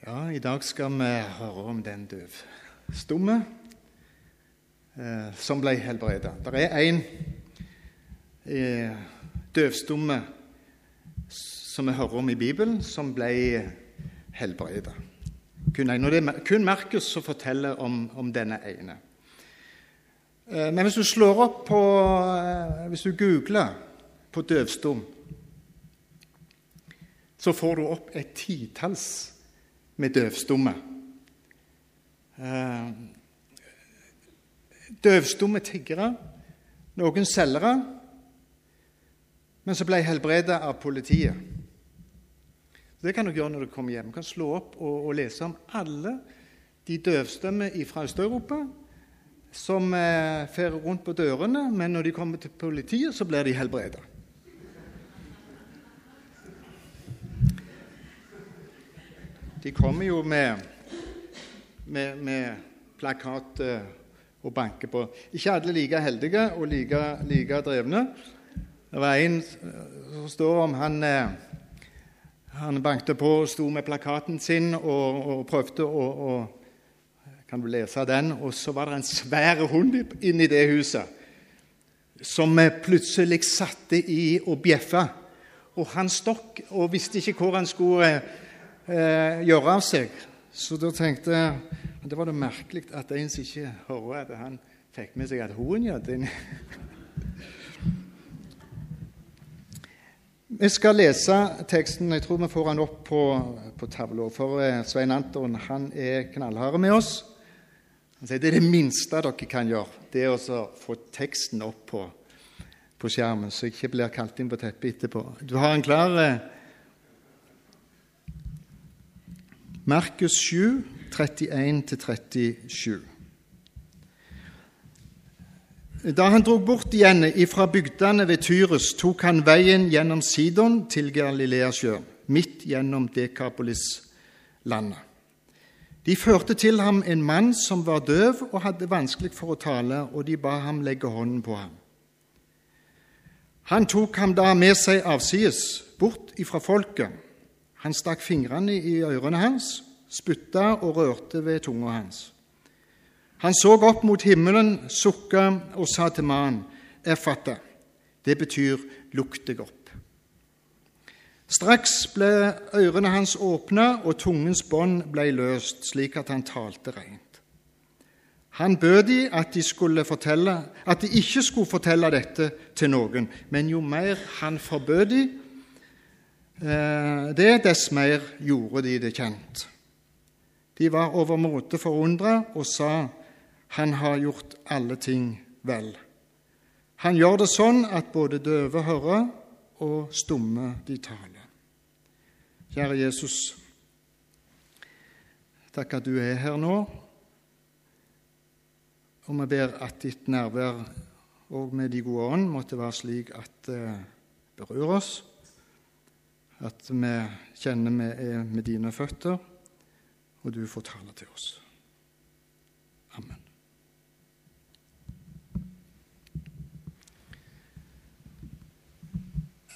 Ja, I dag skal vi høre om den døvstumme eh, som ble helbredet. Det er en eh, døvstumme som vi hører om i Bibelen, som ble helbredet. Kun, kun Markus som forteller om, om denne ene. Eh, men hvis du slår opp på eh, Hvis du googler på døvstum, så får du opp et titalls med døvstumme. Eh, døvstumme tiggere, noen selgere, men som ble helbredet av politiet. Det kan du gjøre når du kommer hjem. Du kan slå opp og, og lese om alle de døvstumme fra Øst-Europa som eh, fer rundt på dørene, men når de kommer til politiet, så blir de helbredet. De kommer jo med, med, med plakat eh, og banker på. Ikke alle like heldige og like, like drevne. Det var en eh, som står om han eh, han bankte på og sto med plakaten sin og, og prøvde å, å, Kan du lese den? Og så var det en svær hund inni det huset som plutselig satte i og bjeffa. Og han stokk og visste ikke hvor han skulle eh, gjøre av seg. Så da tenkte jeg det var det merkelig at en som ikke hører at han fikk med seg at hun gjør det. Vi skal lese teksten. Jeg tror vi får den opp på, på tavla. For eh, Svein Anton han er knallhard med oss. Han sier det er det minste dere kan gjøre, det er å få teksten opp på, på skjermen, så jeg ikke blir kalt inn på teppet etterpå. Du har en klar eh, Markus 7, 31-37. Da han drog bort igjen ifra bygdene ved Tyrus, tok han veien gjennom Sidon til Galileasjøen, midt gjennom Dekapolis-landet. De førte til ham en mann som var døv og hadde vanskelig for å tale, og de ba ham legge hånden på ham. Han tok ham da med seg avsides, bort ifra folket. Han stakk fingrene i ørene hans, spytta og rørte ved tunga hans. Han så opp mot himmelen, sukka og sa til mannen, 'Effata'. Det betyr 'lukk deg opp'. Straks ble ørene hans åpna, og tungens bånd ble løst, slik at han talte rent. Han bød de at de, fortelle, at de ikke skulle fortelle dette til noen, men jo mer han forbød de det, dess mer gjorde de det kjent. De var overmåte forundra og sa han har gjort alle ting vel. Han gjør det sånn at både døve hører og stumme de taler. Kjære Jesus, takk at du er her nå. Og vi ber at ditt nærvær og med de gode ånd måtte være slik at det berører oss, at vi kjenner vi er med dine føtter, og du får tale til oss. Amen.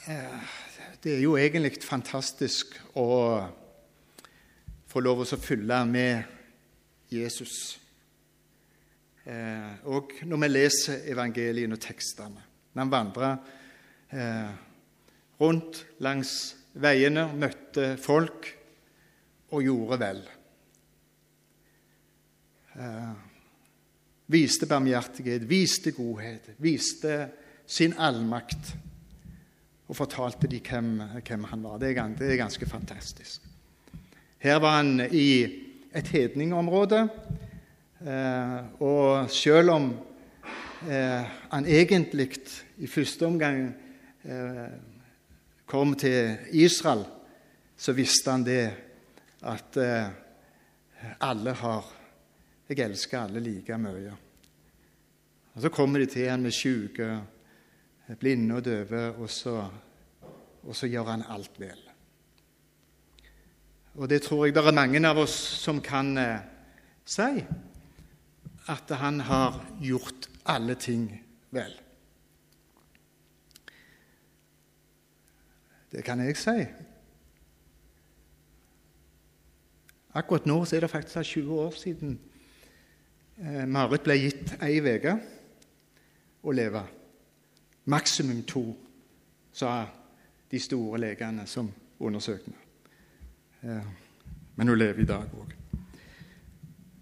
Eh, det er jo egentlig fantastisk å få lov å følge med Jesus. Eh, og når vi leser evangeliene og tekstene, når han vandrer eh, rundt langs veiene, møtte folk og gjorde vel. Viste barmhjertighet, viste godhet, viste sin allmakt og fortalte de hvem, hvem han var. Det er, det er, ganske fantastisk. Her var han i et hedningområde, eh, og selv om eh, han egentlig i første omgang eh, kom til Israel, så visste han det at eh, alle har Jeg elsker alle like mye. Og Så kommer de til han med syke blinde og døve, og så, og så gjør han alt vel. Og det tror jeg det er mange av oss som kan eh, si. At han har gjort alle ting vel. Det kan jeg si. Akkurat nå er det faktisk 20 år siden eh, Marit ble gitt ei uke å leve. Maksimum to, sa de store legene som undersøkte henne. Eh, men hun lever i dag òg.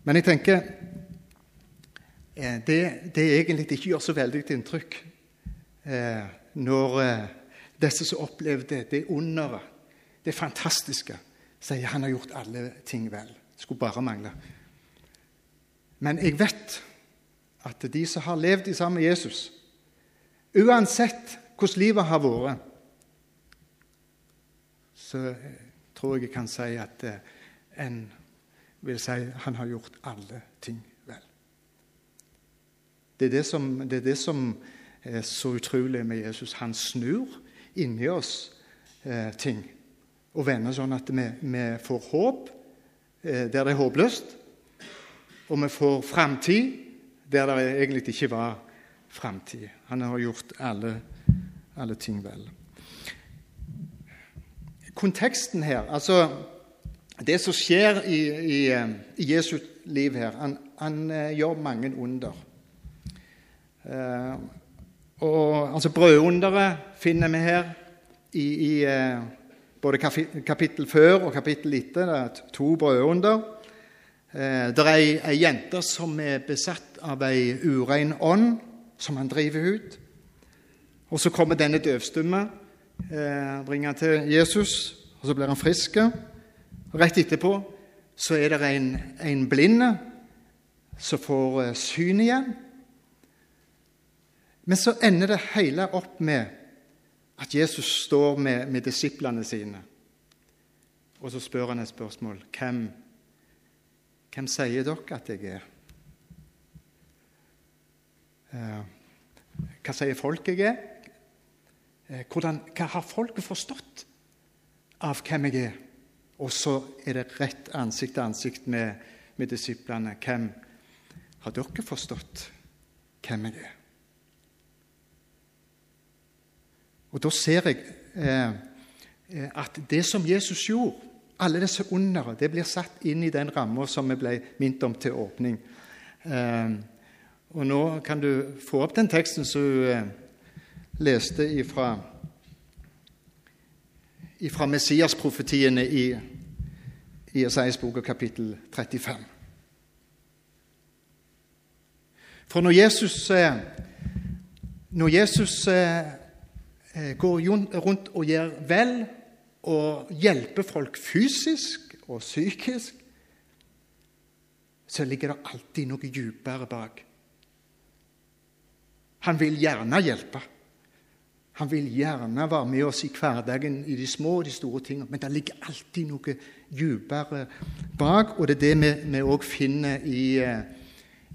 Men jeg tenker eh, det, det egentlig ikke gjør så veldig inntrykk når disse som opplevde det underet, det fantastiske, sier han har gjort alle ting vel. Det skulle bare mangle. Men jeg vet at de som har levd sammen med Jesus, uansett hvordan livet har vært, så tror jeg jeg kan si at en vil si han har gjort alle ting vel. Det er det som, det er, det som er så utrolig med Jesus. Han snur inni oss eh, ting og vende sånn at vi, vi får håp eh, der det er håpløst, og vi får framtid der det egentlig ikke var framtid. Han har gjort alle, alle ting vel. Konteksten her, altså det som skjer i, i, i Jesu liv her Han, han uh, gjør mange under. Uh, og, altså Brødunderet finner vi her i, i uh, både kapittel før og kapittel etter. Det er to brødunder. Det er ei, jente som er besatt av ei urein ånd, som han driver ut. Og så kommer denne døvstumme, bringer han til Jesus, og så blir han frisk. Rett etterpå så er det en, en blinde som får eh, syn igjen. Men så ender det hele opp med at Jesus står med, med disiplene sine. Og så spør han et spørsmål. Hvem, hvem sier dere at jeg er? Eh, hva sier folk jeg er? Eh, hvordan, hva har folket forstått av hvem jeg er? Og så er det rett ansikt til ansikt med, med disiplene. Hvem har dere forstått hvem jeg er? Og da ser jeg eh, eh, at det som Jesus gjorde, alle disse undere, det blir satt inn i den ramma som vi ble minnet om til åpning. Eh, og nå kan du få opp den teksten som du eh, leste ifra fra Messias-profetiene i, Isaias bok kapittel 35. For når Jesus, eh, når Jesus eh, går rundt og gjør vel og hjelper folk fysisk og psykisk, så ligger det alltid noe dypere bak. Han vil gjerne hjelpe. Han vil gjerne være med oss i hverdagen i de små og de store tingene, men det ligger alltid noe dypere bak, og det er det vi òg finner i, eh,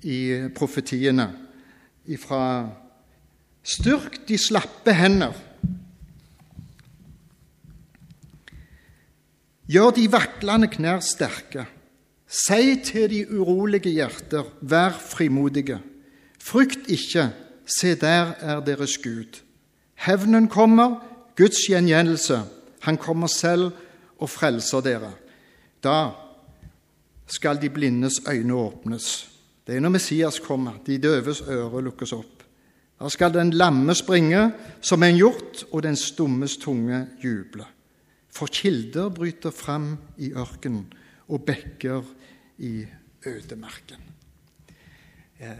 i profetiene. Fra Styrk de slappe hender. Gjør de vaklende knær sterke. Si til de urolige hjerter, vær frimodige. Frykt ikke, se der er deres Gud. Hevnen kommer, Guds gjengjeldelse. Han kommer selv og frelser dere. Da skal de blindes øyne åpnes. Det er når Messias kommer. De døves ører lukkes opp. Da skal den lamme springe som en hjort, og den stummes tunge juble. For kilder bryter fram i ørkenen, og bekker i ødemarken. Eh,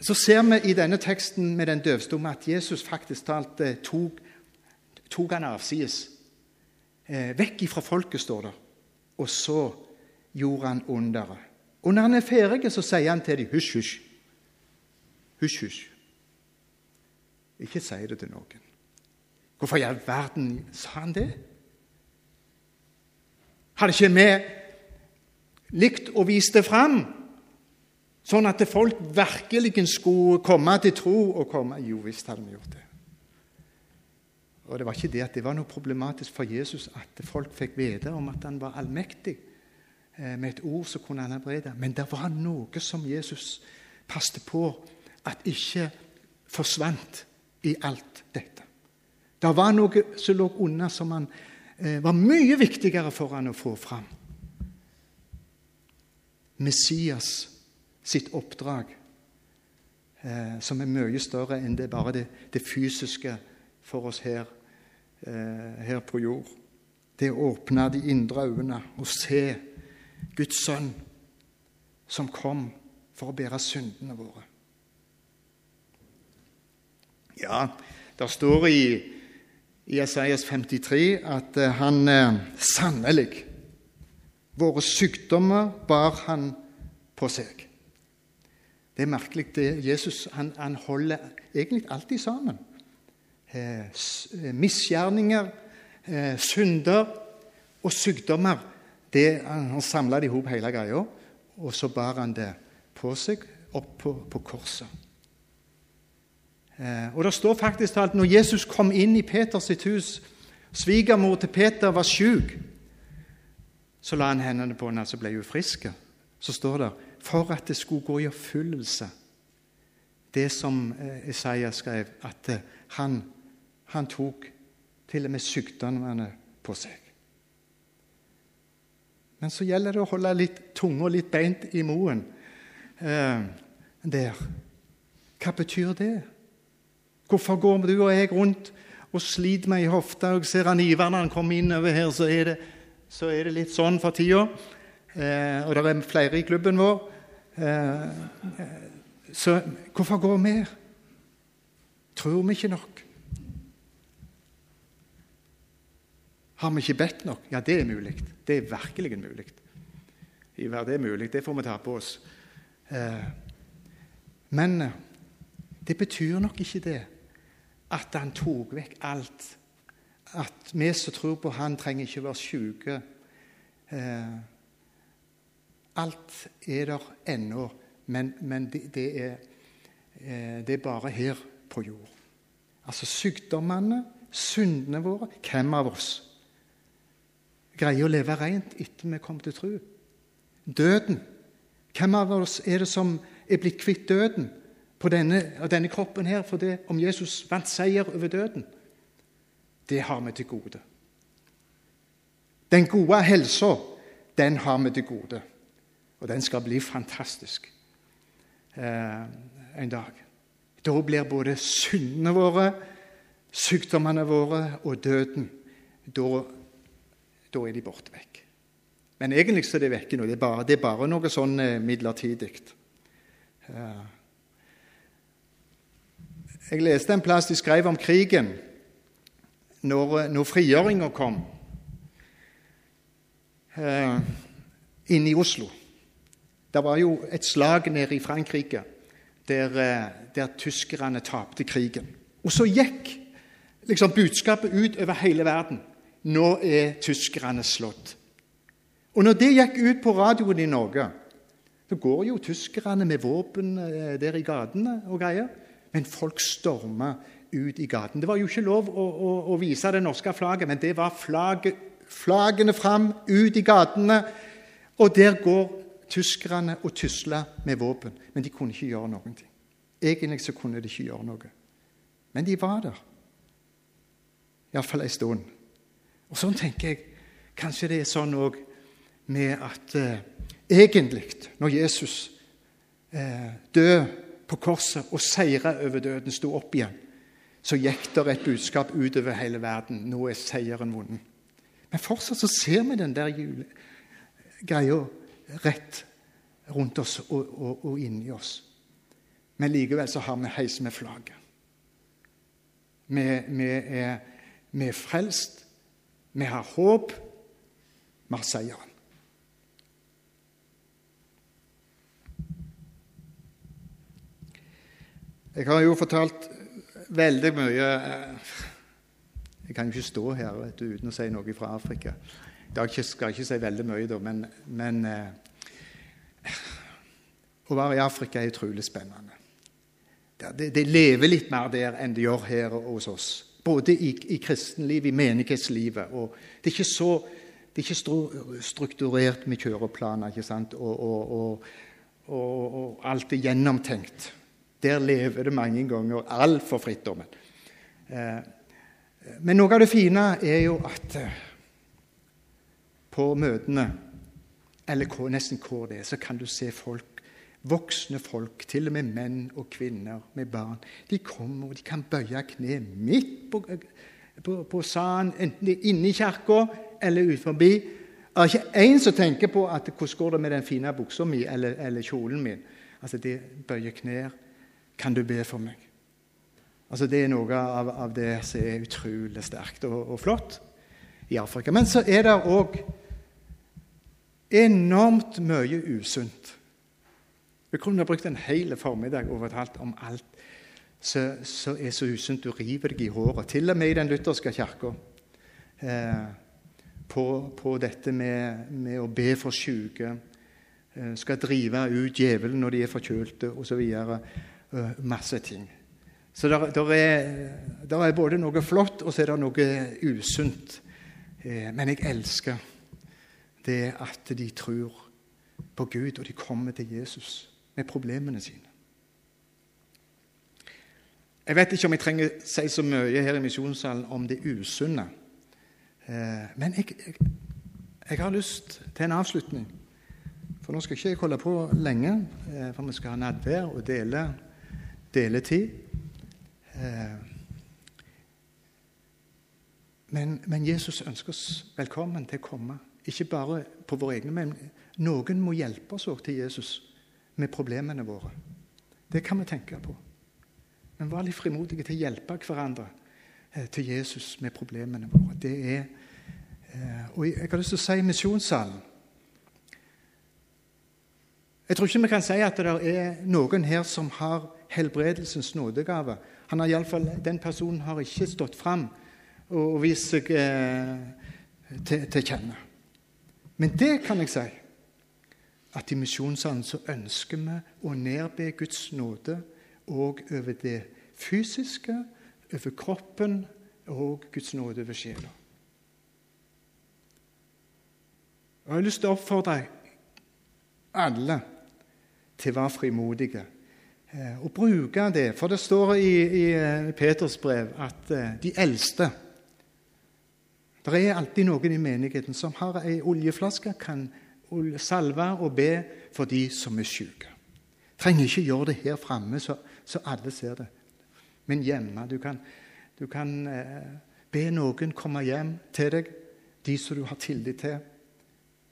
så ser vi i denne teksten med den døvstumme at Jesus faktisk talt eh, tok, tok han avsides. Eh, vekk ifra folket, står det. Og så gjorde han underet. Og når han er ferdig, så sier han til dem hysj, hysj. Hysj, hysj. Ikke si det til noen. Hvorfor i all verden sa han det? Hadde ikke vi likt å vise det fram? Sånn at folk virkelig skulle komme til tro og komme Jo visst hadde vi gjort det. Og Det var ikke det at det var noe problematisk for Jesus at folk fikk vite om at han var allmektig. Eh, med et ord så kunne han helbrede. Men det var noe som Jesus passet på at ikke forsvant i alt dette. Det var noe som lå unna, som han, eh, var mye viktigere for han å få fram. Messias sitt oppdrag, eh, som er mye større enn det bare det, det fysiske for oss her, eh, her på jord. Det å åpne de indre øynene og se Guds sønn som kom for å bære syndene våre. Ja, det står i, i Jesajas 53 at eh, han eh, sannelig Våre sykdommer bar han på seg. Det er merkelig. det Jesus han, han holder egentlig alltid sammen. Eh, eh misgjerninger, eh, synder og sykdommer. Det, han samla det i hop hele greia, og så bar han det på seg opp på, på korset. Eh, og Det står faktisk at når Jesus kom inn i Peters hus Svigermor til Peter var syk. Så la han hendene på henne, så ble hun frisk. Så står det for at det skulle gå i oppfyllelse, det som eh, Isaiah skrev, at eh, han, han tok til og med sykdommene på seg. Men så gjelder det å holde litt tunga litt beint i moen eh, der. Hva betyr det? Hvorfor går du og jeg rundt og sliter meg i hofta? Og ser han Ivar når han kommer innover her, så er det, så er det litt sånn for tida. Eh, og det er flere i klubben vår. Eh, så hvorfor går vi? Tror vi ikke nok? Har vi ikke bedt nok? Ja, det er mulig. Det er virkelig mulig. Ivar, det er mulig. Det får vi ta på oss. Eh, men eh, det betyr nok ikke det at han tok vekk alt. At vi som tror på han, trenger ikke være syke. Eh, alt er der ennå, men, men det, det, er, det, er, bare her på jord. Altså sykdommene, syndene våre Hvem av oss greier å leve rent etter vi kom til tro? Døden hvem av oss er det som er blitt kvitt døden på denne, denne kroppen her for det om Jesus vant seier over døden? Det har vi til gode. Den gode helsa, den har vi til gode. Og den skal bli fantastisk eh, en dag. Da blir både syndene våre, sykdommene våre og døden Da, da er de borte vekk. Men egentlig så er det vekke nå. Det er bare, det er bare noe sånn eh, midlertidig. Uh, jeg leste en plass de skrev om krigen når, når frigjøringa kom eh, inne i Oslo. Det var jo et slag nede i Frankrike der, uh, der tyskerne tapte krigen. Og så gikk liksom budskapet ut over hele verden. Nå er tyskerne slått. Og når det gikk ut på radioen i Norge, så går jo tyskerne med våpen eh, der i gatene og greier. Men folk storma ut i gaten. Det var jo ikke lov å, å, å vise det norske flagget, men det var flagget, flaggene fram, ut i gatene. Og der går tyskerne og tusler med våpen. Men de kunne ikke gjøre noen ting. Egentlig så kunne de ikke gjøre noe. Men de var der. Iallfall ei stund. Og sånn tenker jeg kanskje det er sånn òg med at eh, egentlig, når Jesus eh, døde på korset og seira over døden, sto opp igjen, så gikk det et budskap utover hele verden. Nå er seieren vunnet. Men fortsatt så ser vi den der greia rett rundt oss og, og, og inni oss. Men likevel så har vi heis med flagget. Vi, vi, er, vi er frelst, vi har håp, vi har seieren. Jeg har jo fortalt veldig mye eh, Jeg kan jo ikke stå her du, uten å si noe fra Afrika. Jeg skal ikke si veldig mye, da, men, men eh, Å være i Afrika er utrolig spennende. Det, det, lever litt mer der enn det gjør her hos oss. Både i, i kristenlivet, i menighetslivet. og Det er ikke så det er ikke strukturert med kjøreplaner ikke sant? Og, og, og, og alt er gjennomtenkt. Der lever det mange ganger altfor fritt. Eh, men noe av det fine er jo at eh, på møtene eller nesten hvor det er, så kan du se folk, voksne folk, til og med menn og kvinner med barn. De kommer, og de kan bøye kne midt på, på, på sanden, enten det er inne i kirka eller ut forbi. Det er ikke én som tenker på at, hvordan går det med den fine buksa mi eller, eller, kjolen min. Altså, De bøyer knær. Kan du be for meg? Altså, Det er noe av, av det som er utrolig sterkt og, og flott i Afrika. Men så er det òg enormt mye usunt. Vi kunne ha brukt en hel formiddag og fortalt om alt som er så usunt du river deg i håret. Til og med i den lutherske kirka. Eh, på, på, dette med, med, å be for syke. Eh, skal drive ut djevelen når de er forkjølte, osv. Eh, masse ting. Så det er, er, både noe flott og så er det noe usunt. Eh, men jeg elsker det at de tror på Gud, og de kommer til Jesus med problemene sine. Jeg vet ikke om jeg trenger å si så mye her i misjonssalen om det usunne. Eh, men jeg, jeg, jeg, har lyst til en avslutning. For nå skal ikke jeg holde på lenge, for vi skal ha nadvær og dele, dele tid. Men, men, Jesus ønsker oss velkommen til å komme. Ikke bare på våre egne, men noen må hjelpe oss også til Jesus med problemene våre. Det kan vi tenke på. Men vær litt frimodige til å hjelpe hverandre eh, til Jesus med problemene våre. Det er, eh, og Jeg har lyst til å si misjonssalen. Jeg tror ikke vi kan si at det er noen her som har helbredelsens nådegave. Han har i fall, den personen har ikke stått fram og vist seg eh, til, til kjenne. Men det kan jeg si at i misjonssalen så ønsker vi å nedbe Guds nåde òg over det fysiske, over kroppen og Guds nåde over sjela. Jeg har lyst til å oppfordre alle til å være frimodige og bruke det. For det står i, i eh, Peters brev at de eldste det er alltid noen i menigheten som har ei oljeflaske, kan salve og be for de som er syke. Trenger ikke gjøre det her framme, så, så, alle ser det. Men hjemme Du kan, du kan eh, be noen komme hjem til deg, de som du har tillit til,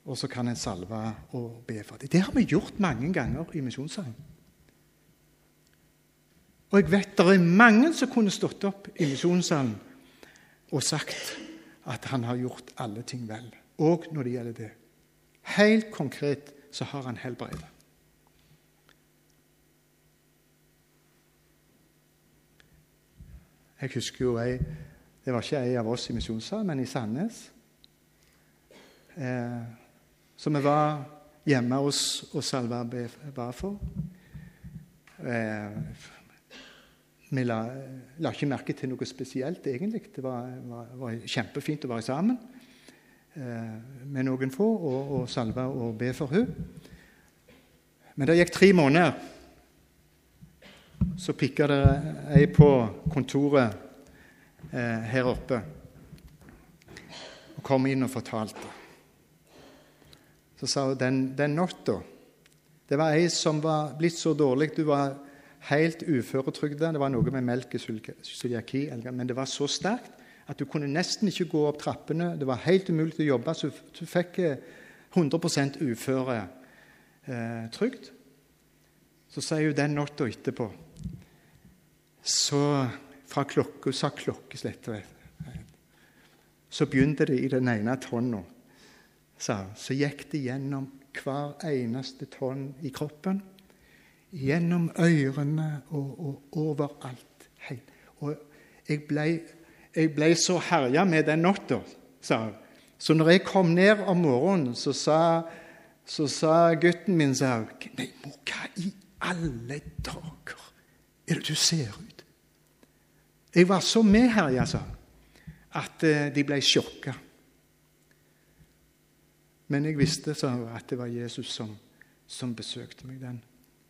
og så kan en salve og be for dem. Det har vi gjort mange ganger i misjonssalen. Og jeg vet det er mange som kunne stått opp i misjonssalen og sagt at han har gjort alle ting vel, òg når det gjelder det. Helt konkret så har han helbredet. Jeg husker jo ei Det var ikke ei av oss i misjonssalen, men i Sandnes. Eh, som vi var hjemme hos og Salva ba for. Eh, vi la, la, ikke merke til noe spesielt, egentlig. Det var, var, var kjempefint å være sammen eh, med noen få og, og salve og be for hun. Men det gikk tre måneder. Så pikka det ei på kontoret eh, her oppe og kom inn og fortalte. Så sa hun den, den natta Det var ei som var blitt så dårlig du var helt uføretrygda. Det var noe med melkesyliaki, men det var så sterkt at du kunne nesten ikke gå opp trappene. Det var helt umulig å jobbe, så du fikk 100 eh, uføretrygd. Eh, så sier hun den natta etterpå Så fra klokka sa klokkeslett Så begynte det i den ene tonna. Så gikk det gjennom hver eneste tonn i kroppen gjennom ørene og, og overalt. Og jeg ble, jeg ble så herja med den natta, sa hun. Så når jeg kom ned om morgenen, så sa, så sa gutten min sa, Nei, mor, hva i alle dager er det du ser ut? Jeg var så medherja, sa hun, at eh, de ble sjokka. Men jeg visste sa hun, at det var Jesus som, som besøkte meg den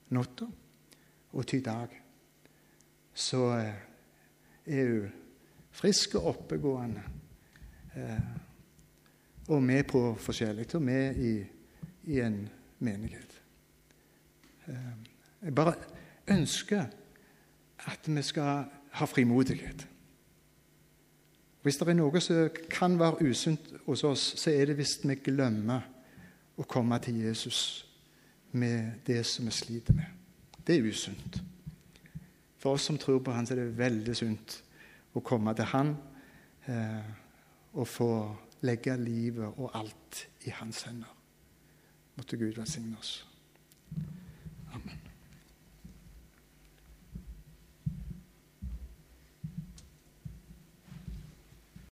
natta og til i dag, så eh, er hun frisk og oppegående. Eh, og med på forskjellig. Og med i, i en menighet. Eh, jeg bare ønsker at vi skal ha frimodighet. Hvis det er noe som kan være usunt hos oss, så er det hvis vi glemmer å komme til Jesus med det som vi sliter med. Det er usunt. For oss som tror på Han, så er det veldig sunt å komme til Han eh, og få legge livet og alt i Hans hender. Måtte Gud velsigne oss.